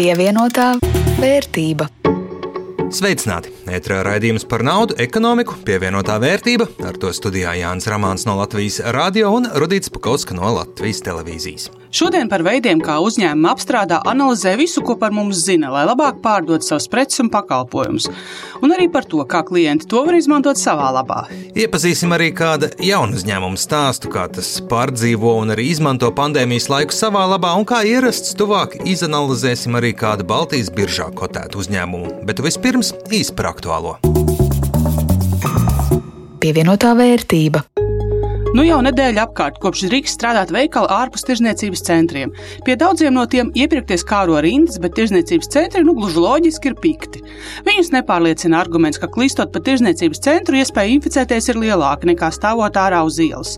Pievienotā vērtība. Sveicināti! Ētrā raidījums par naudu, ekonomiku, pievienotā vērtība. Ar to studijā Jānis Rāmāns no Latvijas Rādio un Rudīts Pakauska no Latvijas televīzijas. Šodien par veidiem, kā uzņēmumi apstrādā, analizē visu, ko par mums zina, lai labāk pārdotu savus preces un pakalpojumus. Un arī par to, kā klienti to var izmantot savā labā. Iepazīsim arī kādu jaunu uzņēmumu stāstu, kā tas pārdzīvo un arī izmanto pandēmijas laiku savā labā, un kā ierasts tuvāk izanalizēsim arī kādu Baltijas biržā kotētu uzņēmumu. Bet vispirms īsi par aktuālo. Pievienotā vērtība. Nu jau nedēļa apkārt, kopš drīkst strādāt veikali ārpus tirzniecības centriem. Pie daudziem no tiem iepirkties kāro rindas, bet tirzniecības centri nu gluži loģiski ir pikti. Viņus nepārliecina arguments, ka klīstot pa tirzniecības centru, iespēja inficēties ir lielāka nekā stāvot ārā uz ielas.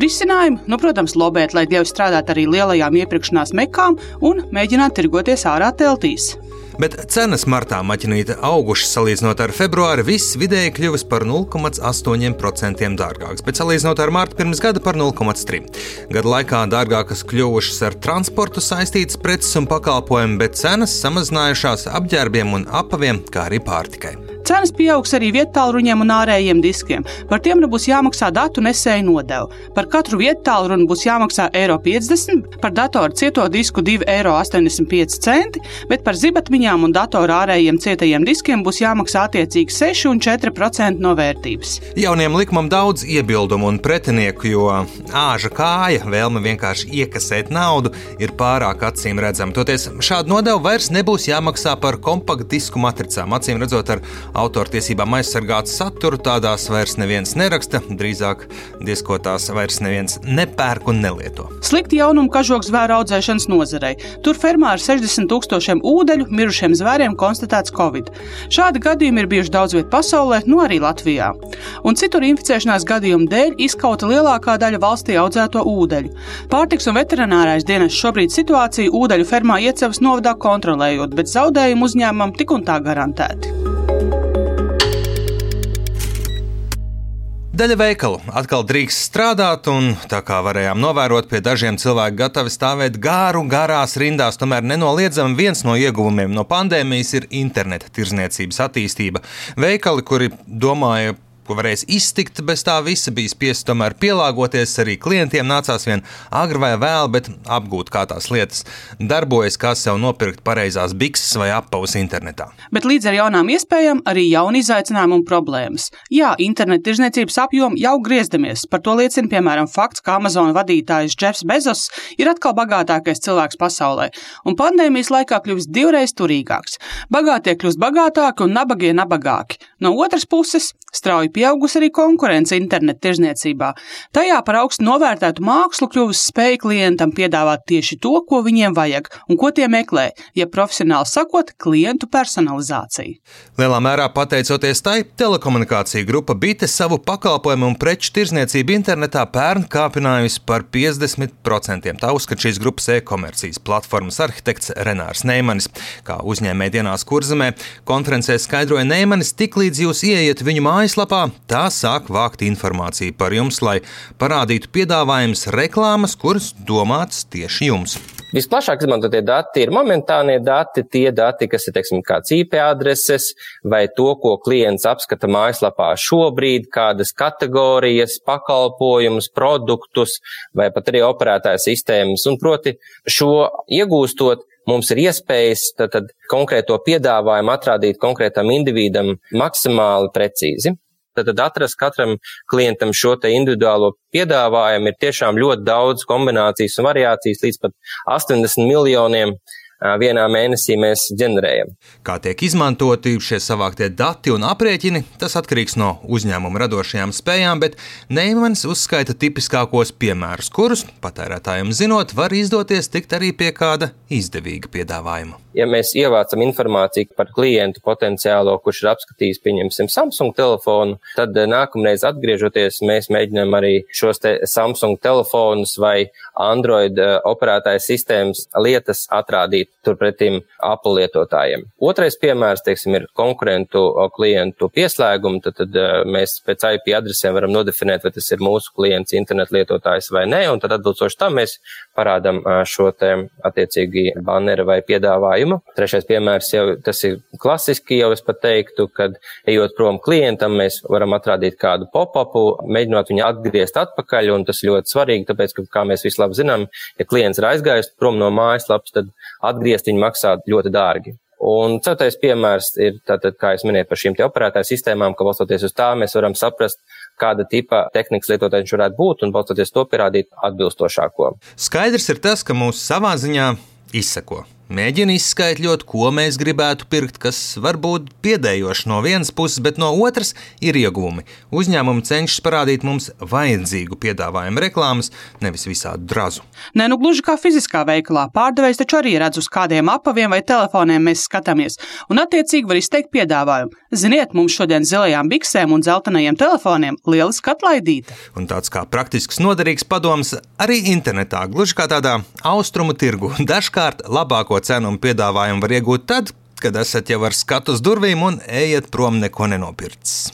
Risinājumi, nu, protams, lobēt, lai ļauj strādāt arī lielajām iepirkšanās mekām un mēģināt tirgoties ārā teltīs. Bet cenas martā maķinīte augušas salīdzinot ar februāri, viss vidēji kļuvis par 0,8% dārgāks, bet salīdzinot ar mārtu pirms gada par 0,3%. Gada laikā dārgākas kļuvušas ar transportu saistītas preces un pakalpojumi, bet cenas samazinājušās apģērbiem un apaviem, kā arī pārtikai. Cenas pieaugs arī vietāluņiem un ārējiem diskiem. Par tiem nebūs jāmaksā datu nesēju nodevu. Par katru vietālruni būs jāmaksā eiro 50, par datoru cieto disku 2,85 eiro, bet par zibatmiņām un datoru ārējiem cietajiem diskiem būs jāmaksā attiecīgi 6 un 4% no vērtības. Jauniem likumam daudz iebildumu un pretinieku, jo āža kāja, vēlme vienkārši iekasēt naudu, ir pārāk acīm redzama. Toties šādu nodevu vairs nebūs jāmaksā par kompaktu disku matricām, acīm redzot ar autortiesībām aizsargātu saturu tādās vairs neviens neraksta, drīzāk diezko tās vairs neviens nepērk un nelieto. Slikti jaunumi kažoks zvēru audzēšanas nozarei. Tur fermā ar 60 tūkstošiem ūdeņu mirušiem zvēriem konstatēts Covid. Šādi gadījumi ir bijuši daudz vietā pasaulē, nu arī Latvijā. Un citur inficēšanās gadījumu dēļ izkauta lielākā daļa valstī audzēto ūdeņu. Pārtiks un veterinārais dienas šobrīd situāciju ūdeņu fermā iecevas novadā kontrolējot, bet zaudējumu uzņēmumam tik un tā garantēti. Daļa veikalu atkal drīkst strādāt, un tā kā varējām novērot, pie dažiem cilvēki gatavi stāvēt gāru, garās rindās. Tomēr nenoliedzami viens no ieguvumiem no pandēmijas ir interneta tirzniecības attīstība. Veikali, kuri domāja ko varēs iztikt bez tā visa, bija spiests tomēr pielāgoties. Arī klientiem nācās vien agri vai vēl, bet apgūt, kā tās lietas darbojas, kā sev nopirkt pareizās bikses vai apavus internetā. Bet līdz ar jaunām iespējām arī jauni izaicinājumi un problēmas. Jā, interneta tirzniecības apjomu jau griezdamies. Par to liecina piemēram fakts, ka Amazon vadītājs Jeffs Bezos ir atkal bagātākais cilvēks pasaulē, un pandēmijas laikā kļuvis divreiz turīgāks. Bagātie kļūst bagātāki un nabagie nabagāki. No otras puses, strauji pieaugusi arī konkurence internetu tirzniecībā. Tajā par augstu novērtētu mākslu kļuvusi spēja klientam piedāvāt tieši to, ko viņiem vajag un ko tie meklē, ja profesionāli sakot, klientu personalizāciju. Lielā mērā pateicoties tai, telekomunikācija grupa Bite savu pakalpojumu un preču tirzniecību internetā pērn kāpinājusi par 50%. Tā uzskata šīs grupas e-komercijas platformas arhitekts Renārs Neimanis. Kā uzņēmēja dienās kurzemē, konferencē skaidroja Neimanis, tiklīdz jūs ieiet viņu mājaslapā, tā sāk vākt informāciju par jums, lai parādītu piedāvājumus reklāmas, kuras domātas tieši jums. Visplašāk izmantotie dati ir momentānie dati, tie dati, kas ir, teiksim, kāds IP adreses vai to, ko klients apskata mājaslapā šobrīd, kādas kategorijas, pakalpojumus, produktus vai pat arī operētāja sistēmas. Un proti šo iegūstot, mums ir iespējas tad, tad konkrēto piedāvājumu atrādīt konkrētam individam maksimāli precīzi. Tad atrast katram klientam šo te individuālo piedāvājumu ir tiešām ļoti daudz kombinācijas un variācijas līdz pat 80 miljoniem vienā mēnesī mēs ģenerējam. Kā tiek izmantoti šie savāktie dati un aprēķini, tas atkarīgs no uzņēmuma radošajām spējām, bet Neimans uzskaita tipiskākos piemērus, kurus patērētājiem zinot, var izdoties tikt arī pie kāda izdevīga piedāvājuma. Ja mēs ievācam informāciju par klientu potenciālo, kurš ir apskatījis, pieņemsim, Samsung telefonu, tad nākamreiz atgriežoties, mēs mēģinām arī šos Samsung telefonus vai Android operētāju sistēmas lietas atrādīt turpretim Apple lietotājiem. Otrais piemērs, teiksim, ir konkurentu klientu pieslēgumu, tad, tad mēs pēc IP adresēm varam nodefinēt, vai tas ir mūsu klients, internetu lietotājs vai nē, un tad atbilstoši tam mēs parādām šo te attiecīgi banneri vai piedāvājumu. Trešais piemērs jau tas ir klasiski, jau es pat teiktu, kad ejot prom klientam, mēs varam atrādīt kādu pop-upu, mēģinot viņu atgriezt atpakaļ, un tas ļoti svarīgi, tāpēc, ka, kā mēs visi labi zinām, ja klients ir aizgājis prom no mājaslapas, tad atgriezt viņu maksā ļoti dārgi. Un ceturtais piemērs ir, tātad, kā es minēju par šīm operētāju sistēmām, ka balstoties uz tā mēs varam saprast, kāda tipa tehnikas lietotājs varētu būt un balstoties to pierādīt atbilstošāko. Skaidrs ir tas, ka mūs savā ziņā izsako. Mēģina izskaidrot, ko mēs gribētu pirkt, kas var būt biedējoši no vienas puses, bet no otras ir iegūmi. Uzņēmumi cenšas parādīt mums vajadzīgu piedāvājumu reklāmas, nevis visādu drazu. Nē, nu gluži kā fiziskā veikalā. Pārdevējs taču arī redz, uz kādiem apaviem vai telefoniem mēs skatāmies, un attiecīgi var izteikt piedāvājumu. Ziniet, mums šodien zilajām biksēm un dzeltenajiem telefoniem lieliski atlaidīta. Un tāds kā praktisks noderīgs padoms arī internetā, gluži kā tādā austrumu tirgu, dažkārt labāko cenu un piedāvājumu var iegūt tad, kad esat jau ar skatu uz durvīm un ejat prom neko nenopircis.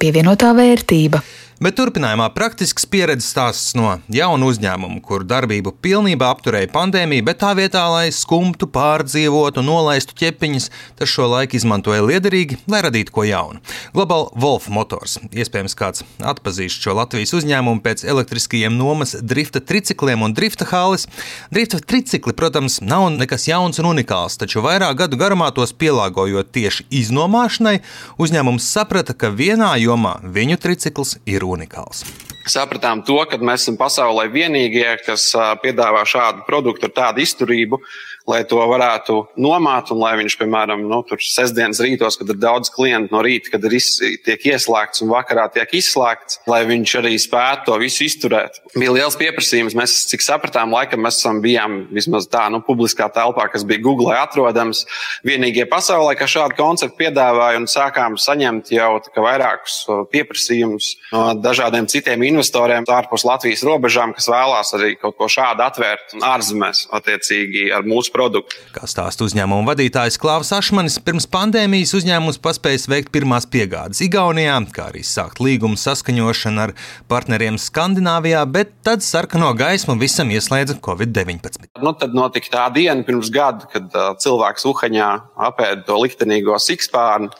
Pievienotā vērtība. Bet turpinājumā praktisks pieredzes stāsts no jauna uzņēmuma, kur darbību pilnībā apturēja pandēmija, bet tā vietā, lai skumtu, pārdzīvotu, nolaistu ķepiņas, tas šo laiku izmantoja liederīgi, lai radītu ko jaunu. Global Wolf Motors. Iespējams, kāds atpazīst šo Latvijas uzņēmumu pēc elektriskajiem nomas drifta tricikliem un drifta hālis. Drifta tricikli, protams, nav nekas jauns un unikāls, taču vairāk gadu garumā tos pielāgojot tieši iznomāšanai, uzņēmums saprata, ka vienā jomā viņu tricikls ir unikāls. Sapratām to, ka mēs esam pasaulē vienīgie, kas piedāvā šādu produktu ar tādu izturību, lai to varētu nomāt, un lai viņš, piemēram, nu, tur sestdienas rītos, kad ir daudz klientu no rīta, kad ir iz, tiek ieslēgts un vakarā tiek izslēgts, lai viņš arī spētu to visu izturēt. Bija liels pieprasījums. Mēs, cik sapratām, laikam mēs bijām vismaz tā, nu, publiskā telpā, kas bija Google atrodams, vienīgie pasaulē, kas šādu konceptu piedāvāja un sākām saņemt jau vairākus pieprasījumus no dažādiem citiem investoriem ārpus Latvijas robežām, kas vēlās arī kaut ko šādu atvērt ārzemēs, attiecīgi ar mūsu produktu. Kā stāsta uzņēmuma vadītājs Klāvs Ašmanis, pirms pandēmijas uzņēmums paspēja veikt pirmās piegādes Igaunijā, kā arī sākt līgumu saskaņošanu ar partneriem Skandināvijā, bet tad sarkano gaismu visam ieslēdza Covid-19. Nu, tad notika tā diena pirms gada, kad uh, cilvēks Uhaņā apēda to liktenīgo sikspārnu.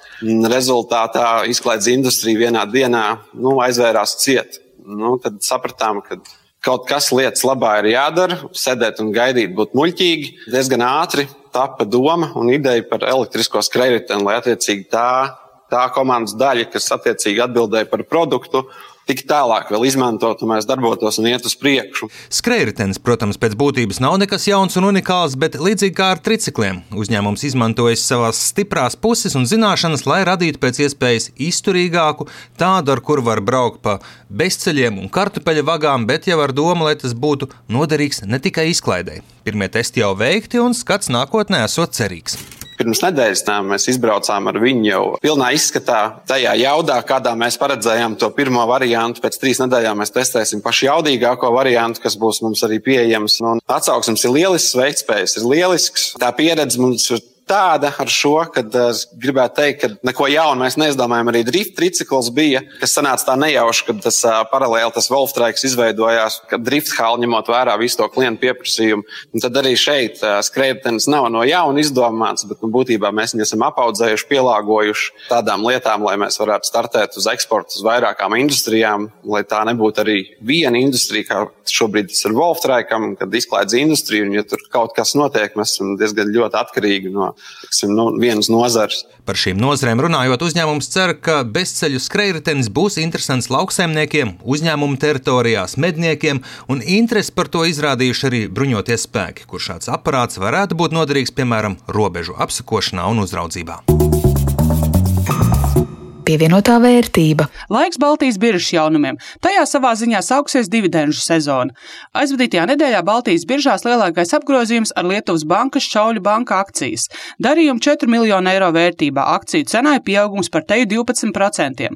Rezultātā izklaides industrija vienā dienā nu, aizvērās ciet. Nu, tad sapratām, ka kaut kas lietas labā ir jādara, sēdēt un gaidīt būtu muļķīgi. Diezgan ātri tapa doma un ideja par elektrisko skrejriteni, lai attiecīgi tā, tā komandas daļa, kas attiecīgi atbildēja par produktu, tik tālāk vēl izmantot, un mēs darbotos un iet uz priekšu. Skrejritens, protams, pēc būtības nav nekas jauns un unikāls, bet līdzīgi kā ar tricikliem, uzņēmums izmantojas savās stiprās puses un zināšanas, lai radītu pēc iespējas izturīgāku, tādu, ar kuru var braukt pa bezceļiem un kartupeļu vagām, bet jau ar domu, lai tas būtu noderīgs ne tikai izklaidē. Pirmie testi jau veikti un skats nākotnē esot cerīgs. Pirms nedēļas tam mēs izbraucām ar viņu jau pilnā izskatā, tajā jaudā, kādā mēs paredzējām to pirmo variantu. Pēc trīs nedēļām mēs testēsim pašu jaudīgāko variantu, kas būs mums arī pieejams. Un atsauksmes ir lielisks, veiktspējas ir lielisks. Tā pieredze mums ir tāda ar šo, ka es gribētu teikt, ka neko jaunu mēs neizdomājam. Arī drift tricikls bija, kas sanāca tā nejauši, kad tas paralēli tas Wolftraiks izveidojās, kad drift hāli ņemot vērā visu to klientu pieprasījumu. Un tad arī šeit skrejtenis nav no jauna izdomāts, bet nu, būtībā mēs viņu esam apaudzējuši, pielāgojuši tādām lietām, lai mēs varētu startēt uz eksportu uz vairākām industrijām, lai tā nebūtu arī viena industrija, kā šobrīd tas ir Wolftraikam, kad izklaides industrija, un ja tur kaut kas notiek, mēs esam diezgan ļoti atkarīgi no tiksim, nu, vienas nozares. Par šīm nozarēm runājot, uzņēmums cer, ka bezceļu skrejritenis būs interesants lauksaimniekiem, uzņēmumu teritorijās, medniekiem, un interesi par to izrādījuši arī bruņoties spēki, kur šāds aparāts varētu būt noderīgs piemēram robežu apsakošanā un uzraudzībā. Pievienotā vērtība. Laiks Baltijas biržas jaunumiem. Tajā savā ziņā sāksies dividendžu sezona. Aizvadītajā nedēļā Baltijas biržās lielākais apgrozījums ar Lietuvas bankas Šauļu banka akcijas. Darījumi 4 miljonu eiro vērtībā. Akciju cenai pieaugums par teju 12%.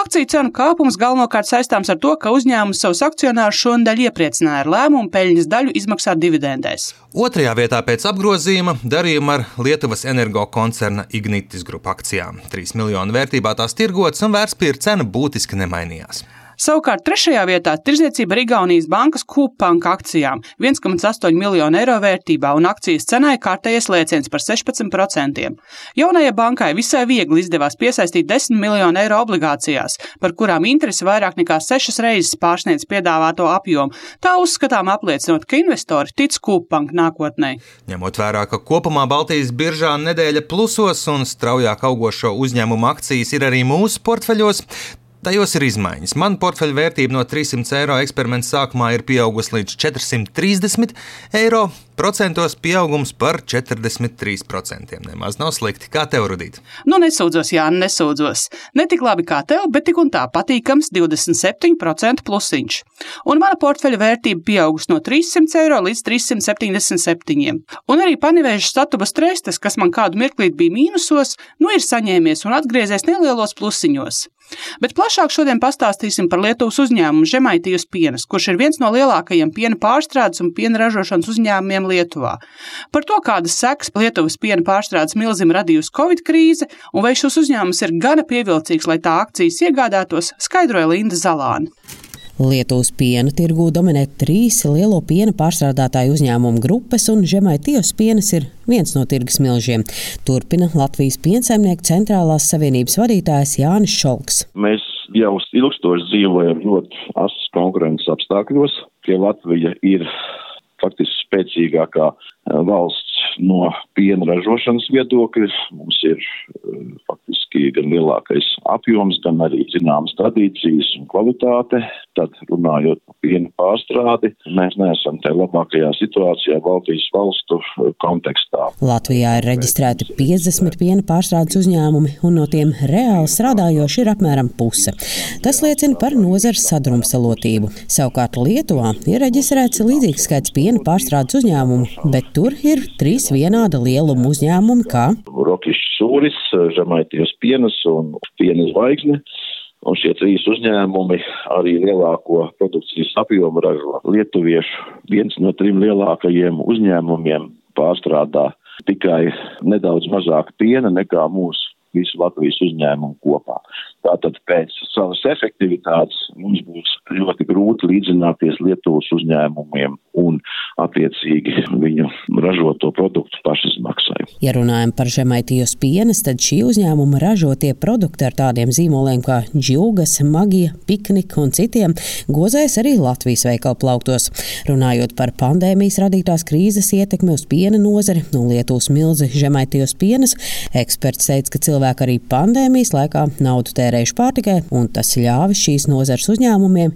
Akciju cenu kāpums galvenokārt saistāms ar to, ka uzņēmums savus akcionārus šonadēļ iepriecināja ar lēmumu peļņas daļu izmaksāt dividendēs. Otrajā vietā pēc apgrozījuma darījuma ar Lietuvas energo koncerna Ignitis grupu akcijām. 3 miljonu vērtībā tās tirgotas un vērtspapīra cena būtiski nemainījās. Savukārt trešajā vietā - tirzniecība ar Igaunijas bankas Kūpanka akcijām - 1,8 miljonu eiro vērtībā un akcijas cenai kārtējies lēciens par 16%. Jaunajai bankai visai viegli izdevās piesaistīt 10 miljonu eiro obligācijās, par kurām interesi vairāk nekā 6 reizes pārsniedz piedāvāto apjomu. Tā uzskatām apliecinot, ka investori tic Kūpanka nākotnē. Ņemot vērā, ka kopumā Baltijas biržā nedēļa plusos un straujāk augošo uzņēmumu akcijas ir arī mūsu portfeļos, Tajos ir izmaiņas. Mana portfeļa vērtība no 300 eiro eksperimenta sākumā ir pieaugusi līdz 430 eiro. Procentos pieaugums par 43%. Nemaz nav slikti. Kā tev rudīt? Nu, nesūdzos, Jānis, nesūdzos. Ne tik labi kā tev, bet tik un tā patīkams 27% plusiņš. Un mana portfeļa vērtība pieaugusi no 300 eiro līdz 377. Un arī panevēža statubas trestes, kas man kādu mirklīt bija mīnusos, nu ir saņēmies un atgriezies nelielos plusiņos. Bet plašāk šodien pastāstīsim par Lietuvas uzņēmumu Žemaitijas pienas, kurš ir viens no lielākajiem piena pārstrādes un piena ražošanas uzņēmumiem Lietuvā. Par to, kādas sekas Lietuvas piena pārstrādes milzim radījusi Covid krīze un vai šis uzņēmums ir gana pievilcīgs, lai tā akcijas iegādātos, skaidroja Linda Zalāna. Lietuvas piena tirgū dominē trīs lielo piena pārstrādātāju uzņēmumu grupas, un Žemaitijas pienas ir viens no tirgus milžiem. Turpina Latvijas piensaimnieku centrālās savienības vadītājs Jānis Šolks. Mēs jau ilgstoši dzīvojam ļoti asas konkurences apstākļos, ka Latvija ir faktiski spēcīgākā valsts no piena ražošanas viedokļa. Mums ir faktiski gan lielākais apjoms, gan arī zināmas tradīcijas un kvalitāte. Tad runājot par piena pārstrādi, mēs neesam tajā labākajā situācijā Baltijas valstu kontekstā. Latvijā ir reģistrēti 50 piena pārstrādes uzņēmumi, un no tiem reāli strādājoši ir apmēram puse. Tas liecina par nozares sadrumstalotību. Savukārt Lietuvā ir reģistrēts līdzīgs skaits piena pārstrādes uzņēmumu, bet tur ir trīs vienāda lieluma uzņēmumi kā Rokišs sūris, Žemaitijas pienas un piena zvaigzne. Un šie trīs uzņēmumi arī lielāko produkcijas apjomu ražo. Lietuviešu viens no trim lielākajiem uzņēmumiem pārstrādā tikai nedaudz mazāk piena nekā mūsu visu Latvijas uzņēmumu kopā. Tātad pēc savas efektivitātes mums būs ļoti grūti līdzināties Lietuvas uzņēmumiem un attiecīgi viņu ražoto produktu pašizmaksai. Ja runājam par Žemaitijas pienas, tad šī uzņēmuma ražotie produkti ar tādiem zīmoliem kā džūgas, magija, piknika un citiem gozēs arī Latvijas veikalu plauktos. Runājot par pandēmijas radītās krīzes ietekmi uz piena nozari un Lietuvas milzi Žemaitijas pienas, eksperts teica, ka cilvēki arī pandēmijas laikā naudu tērējuši pārtikai, un tas ļāvis šīs nozars uzņēmumiem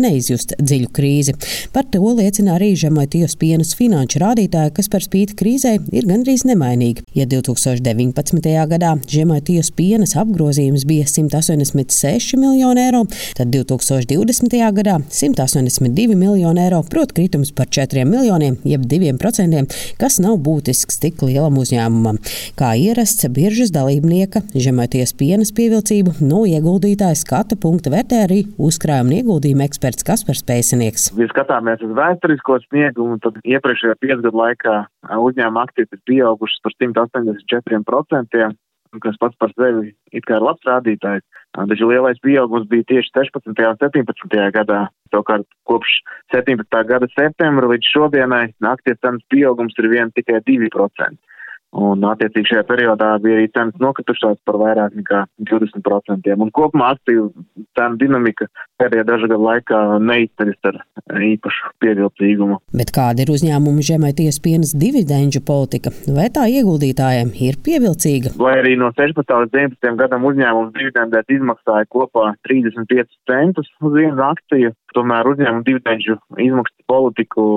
neizjust dziļu krīzi. Par to liecina arī Žemaitijas pienas finanšu rādītāji, kas par spīti krīzē ir gandrīz nemainīgi. Ja 2019. gadā Žemaitijas pienas apgrozījums bija 186 miljoni eiro, tad 2020. gadā 182 miljoni eiro, proti kritums par 4 miljoniem, jeb 2%, kas nav būtisks tik lielam uzņēmumam. Kā ierasts biržas dalībnieka Žemaitijas pienas pievilcību no ieguldītāja skata punkta vērtē arī uzkrājuma ieguldījuma eksperts eksperts Kaspars Pēcinieks. Ja skatāmies uz vēsturisko sniegumu, tad iepriekšējā piecgadu laikā uzņēmuma ir pieaugušas par 184%, kas pats par sevi it kā ir labs rādītājs. Taču lielais pieaugums bija tieši 16. un 17. gadā. Savukārt kopš 17. gada septembra līdz šodienai akcijas cenas pieaugums ir vien tikai 2%. Un, attiecīgi, šajā periodā bija arī cenas nokritušās par vairāk nekā 20%. Un kopumā aktīvu cenu dinamika pēdējā dažu gadu laikā neizceļas ar īpašu pievilcīgumu. Bet kāda ir uzņēmuma Žemaitijas pienas dividendžu politika? Vai tā ieguldītājiem ir pievilcīga? Lai arī no 16. līdz 19. gadam uzņēmums dividendēt izmaksāja kopā 35 centus uz vienu akciju, tomēr uzņēmuma dividendžu izmaksu politiku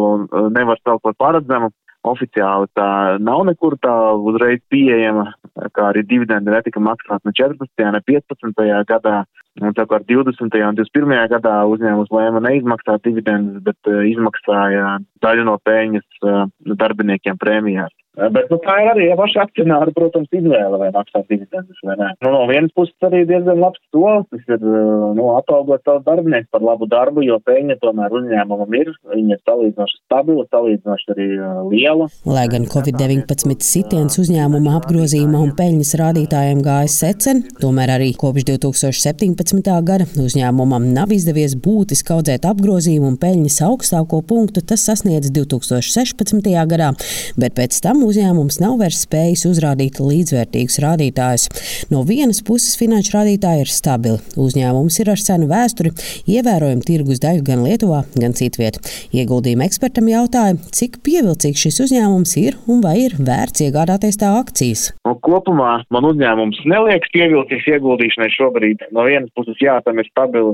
nevar saukt par paredzamu. Oficiāli tā nav nekur tā uzreiz pieejama, kā arī dividendi netika maksāti ne 14. ne 15. gadā. Un tā kā 20. un 21. gadā uzņēmums lēma neizmaksāt dividendus, bet uh, izmaksāja daļu no peļņas uh, darbiniekiem prēmijās. Bet nu, tā ir arī ja paša akcionāra, protams, izvēle, vai maksāt dividendus vai nē. Nu, no vienas puses arī diezgan labs solis, tas ir nu, atalgot savus darbiniekus par labu darbu, jo peļņa tomēr uzņēmumam ir, viņa ir salīdzinoši stabila, salīdzinoši arī liela. Lai gan Covid-19 sitiens uzņēmuma apgrozījuma un peļņas rādītājiem gājas secen, tomēr arī kopš 2017. Gada uzņēmumam nav izdevies būtiski audzēt apgrozījumu un peļņas augstāko punktu, tas sasniedz 2016. gadā, bet pēc tam uzņēmums nav vairs spējis uzrādīt līdzvērtīgus rādītājus. No vienas puses finanšu rādītāji ir stabili. Uzņēmums ir ar senu vēsturi, ievērojumu tirgus daļu gan Lietuvā, gan citviet. Ieguldījuma ekspertam jautāja, cik pievilcīgs šis uzņēmums ir un vai ir vērts iegādāties tā akcijas. No kopumā man uzņēmums neliekas pievilcīgs ieguldīšanai šobrīd. No vienas puses, jā, tam ir stabili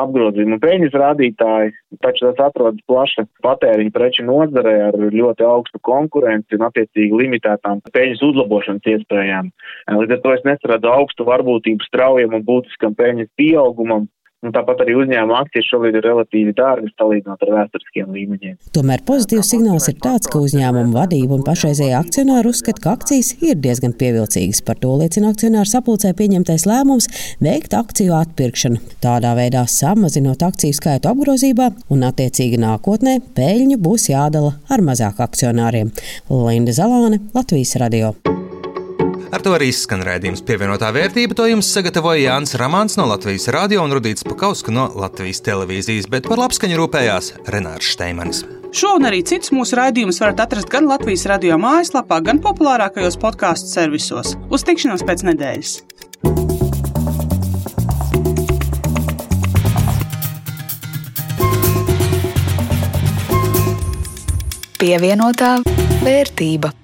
apgrozījuma peļņas rādītāji, taču tas atrodas plaša patēriņa preču nozarē ar ļoti augstu konkurenci un attiecīgi limitētām peļņas uzlabošanas iespējām. Līdz ar to es nesaradu augstu varbūtību straujam un būtiskam peļņas pieaugumam, Un tāpat arī uzņēmuma akcijas šobrīd ir relatīvi dārgas salīdzinot ar vēsturiskiem līmeņiem. Tomēr pozitīvs signāls ir tāds, ka uzņēmuma vadība un pašreizējā akcionāri uzskata, ka akcijas ir diezgan pievilcīgas. Par to liecina akcionāru sapulcē pieņemtais lēmums veikt akciju atpirkšanu. Tādā veidā samazinot akciju skaitu apgrozībā un attiecīgi nākotnē peļņu būs jādala ar mazāk akcionāriem. Linda Zalāne, Latvijas radio. Ar to arī izskan raidījums pievienotā vērtība. To jums sagatavoja Jānis Ramāns no Latvijas radio un Rudīts Pakauska no Latvijas televīzijas, bet par labskaņu rūpējās Renārs Šteimanis. Šo un arī citus mūsu raidījumus varat atrast gan Latvijas radio mājaslapā, gan populārākajos podkāstu servisos. Uz tikšanos pēc nedēļas! Pievienotā vērtība.